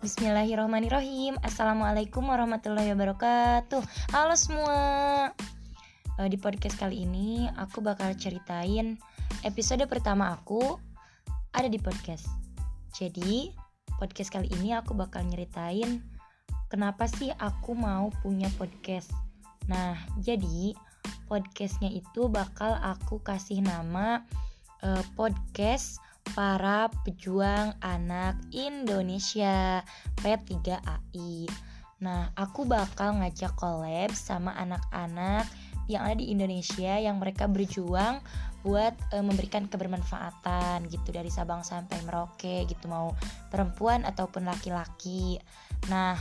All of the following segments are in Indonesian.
Bismillahirrahmanirrahim. Assalamualaikum warahmatullahi wabarakatuh. Halo semua. Uh, Di podcast kali ini Aku bakal ceritain Episode pertama aku Ada di podcast. Jadi Podcast kali ini aku bakal nyeritain Kenapa sih aku mau punya podcast. Nah jadi Podcastnya itu bakal aku kasih nama uh, Podcast para pejuang anak Indonesia P3AI. Nah, aku bakal ngajak collab sama anak-anak yang ada di Indonesia yang mereka berjuang buat e, memberikan kebermanfaatan gitu dari Sabang sampai Merauke gitu mau perempuan ataupun laki-laki. Nah,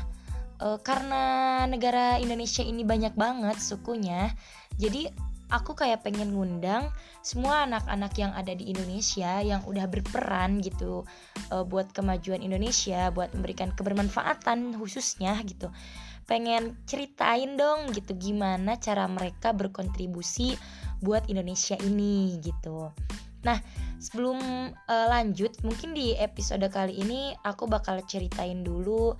e, karena negara Indonesia ini banyak banget sukunya, jadi aku kayak pengen ngundang semua anak-anak yang ada di Indonesia yang udah berperan gitu uh, buat kemajuan Indonesia, buat memberikan kebermanfaatan khususnya gitu. Pengen ceritain dong gitu gimana cara mereka berkontribusi buat Indonesia ini gitu. Nah, sebelum uh, lanjut, mungkin di episode kali ini aku bakal ceritain dulu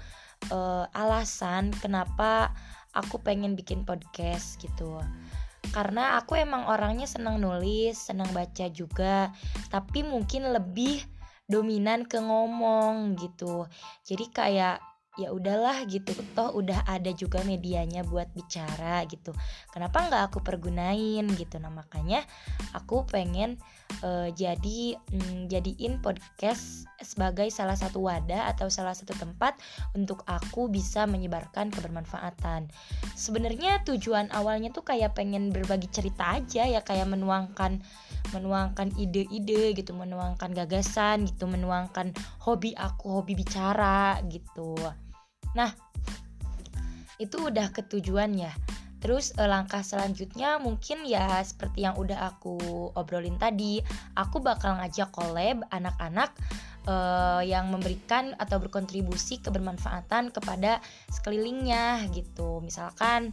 uh, alasan kenapa aku pengen bikin podcast gitu karena aku emang orangnya senang nulis, senang baca juga, tapi mungkin lebih dominan ke ngomong gitu. Jadi kayak ya udahlah gitu. Toh udah ada juga medianya buat bicara gitu. Kenapa nggak aku pergunain gitu? Nah makanya aku pengen uh, jadi mm, jadiin podcast sebagai salah satu wadah atau salah satu tempat untuk aku bisa menyebarkan kebermanfaatan. Sebenarnya tujuan awalnya tuh kayak pengen berbagi cerita aja ya kayak menuangkan menuangkan ide-ide gitu menuangkan gagasan gitu menuangkan hobi aku hobi bicara gitu Nah, itu udah ketujuan ya. Terus eh, langkah selanjutnya mungkin ya seperti yang udah aku obrolin tadi, aku bakal ngajak collab anak-anak uh, yang memberikan atau berkontribusi kebermanfaatan kepada sekelilingnya gitu. Misalkan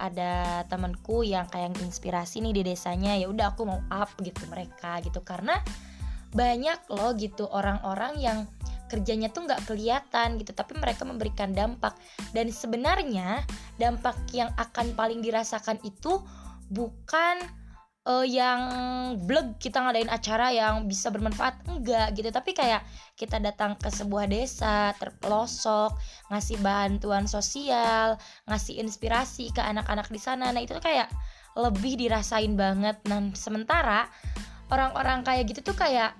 ada temanku yang kayak inspirasi nih di desanya, ya udah aku mau up gitu mereka gitu karena banyak loh gitu orang-orang yang kerjanya tuh nggak kelihatan gitu tapi mereka memberikan dampak. Dan sebenarnya dampak yang akan paling dirasakan itu bukan uh, yang blog kita ngadain acara yang bisa bermanfaat enggak gitu. Tapi kayak kita datang ke sebuah desa terpelosok ngasih bantuan sosial ngasih inspirasi ke anak-anak di sana. Nah itu tuh kayak lebih dirasain banget. Dan sementara orang-orang kayak gitu tuh kayak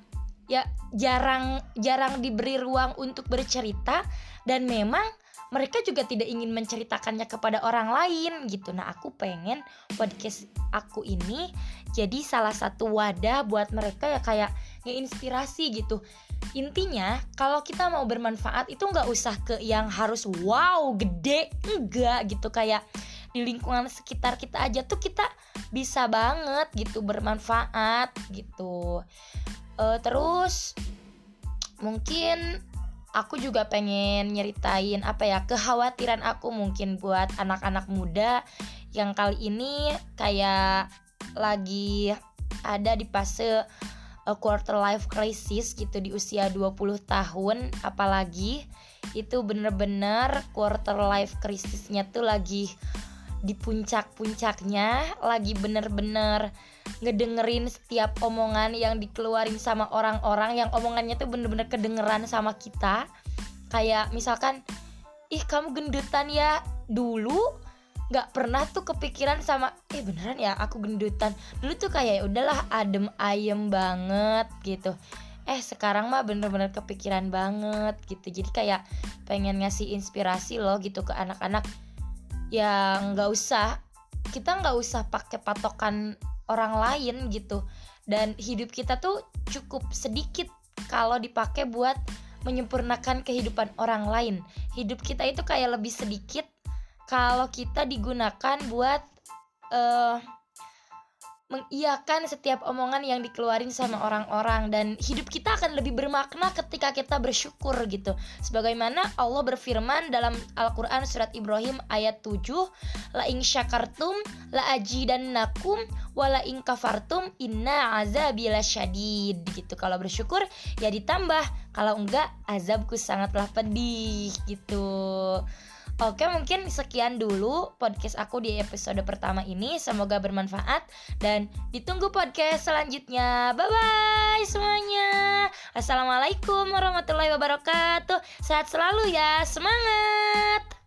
ya jarang jarang diberi ruang untuk bercerita dan memang mereka juga tidak ingin menceritakannya kepada orang lain gitu. Nah, aku pengen podcast aku ini jadi salah satu wadah buat mereka ya kayak ngeinspirasi gitu. Intinya, kalau kita mau bermanfaat itu nggak usah ke yang harus wow, gede, enggak gitu kayak di lingkungan sekitar kita aja tuh kita bisa banget gitu bermanfaat gitu uh, terus mungkin aku juga pengen nyeritain apa ya kekhawatiran aku mungkin buat anak-anak muda yang kali ini kayak lagi ada di fase uh, quarter life crisis gitu di usia 20 tahun apalagi. Itu bener-bener quarter life crisisnya tuh lagi di puncak-puncaknya lagi bener-bener ngedengerin setiap omongan yang dikeluarin sama orang-orang yang omongannya tuh bener-bener kedengeran sama kita. Kayak misalkan ih kamu gendutan ya. Dulu nggak pernah tuh kepikiran sama eh beneran ya aku gendutan. Dulu tuh kayak ya udahlah adem ayem banget gitu. Eh sekarang mah bener-bener kepikiran banget gitu. Jadi kayak pengen ngasih inspirasi loh gitu ke anak-anak yang nggak usah. Kita nggak usah pakai patokan orang lain gitu. Dan hidup kita tuh cukup sedikit kalau dipakai buat menyempurnakan kehidupan orang lain. Hidup kita itu kayak lebih sedikit kalau kita digunakan buat uh, mengiyakan setiap omongan yang dikeluarin sama orang-orang dan hidup kita akan lebih bermakna ketika kita bersyukur gitu. Sebagaimana Allah berfirman dalam Al-Qur'an surat Ibrahim ayat 7, la ing syakartum la ajidannakum wa la ing kafartum inna azabi lasyadid gitu. Kalau bersyukur ya ditambah, kalau enggak azabku sangatlah pedih gitu. Oke, mungkin sekian dulu podcast aku di episode pertama ini. Semoga bermanfaat dan ditunggu podcast selanjutnya. Bye bye semuanya. Assalamualaikum warahmatullahi wabarakatuh. Sehat selalu ya. Semangat.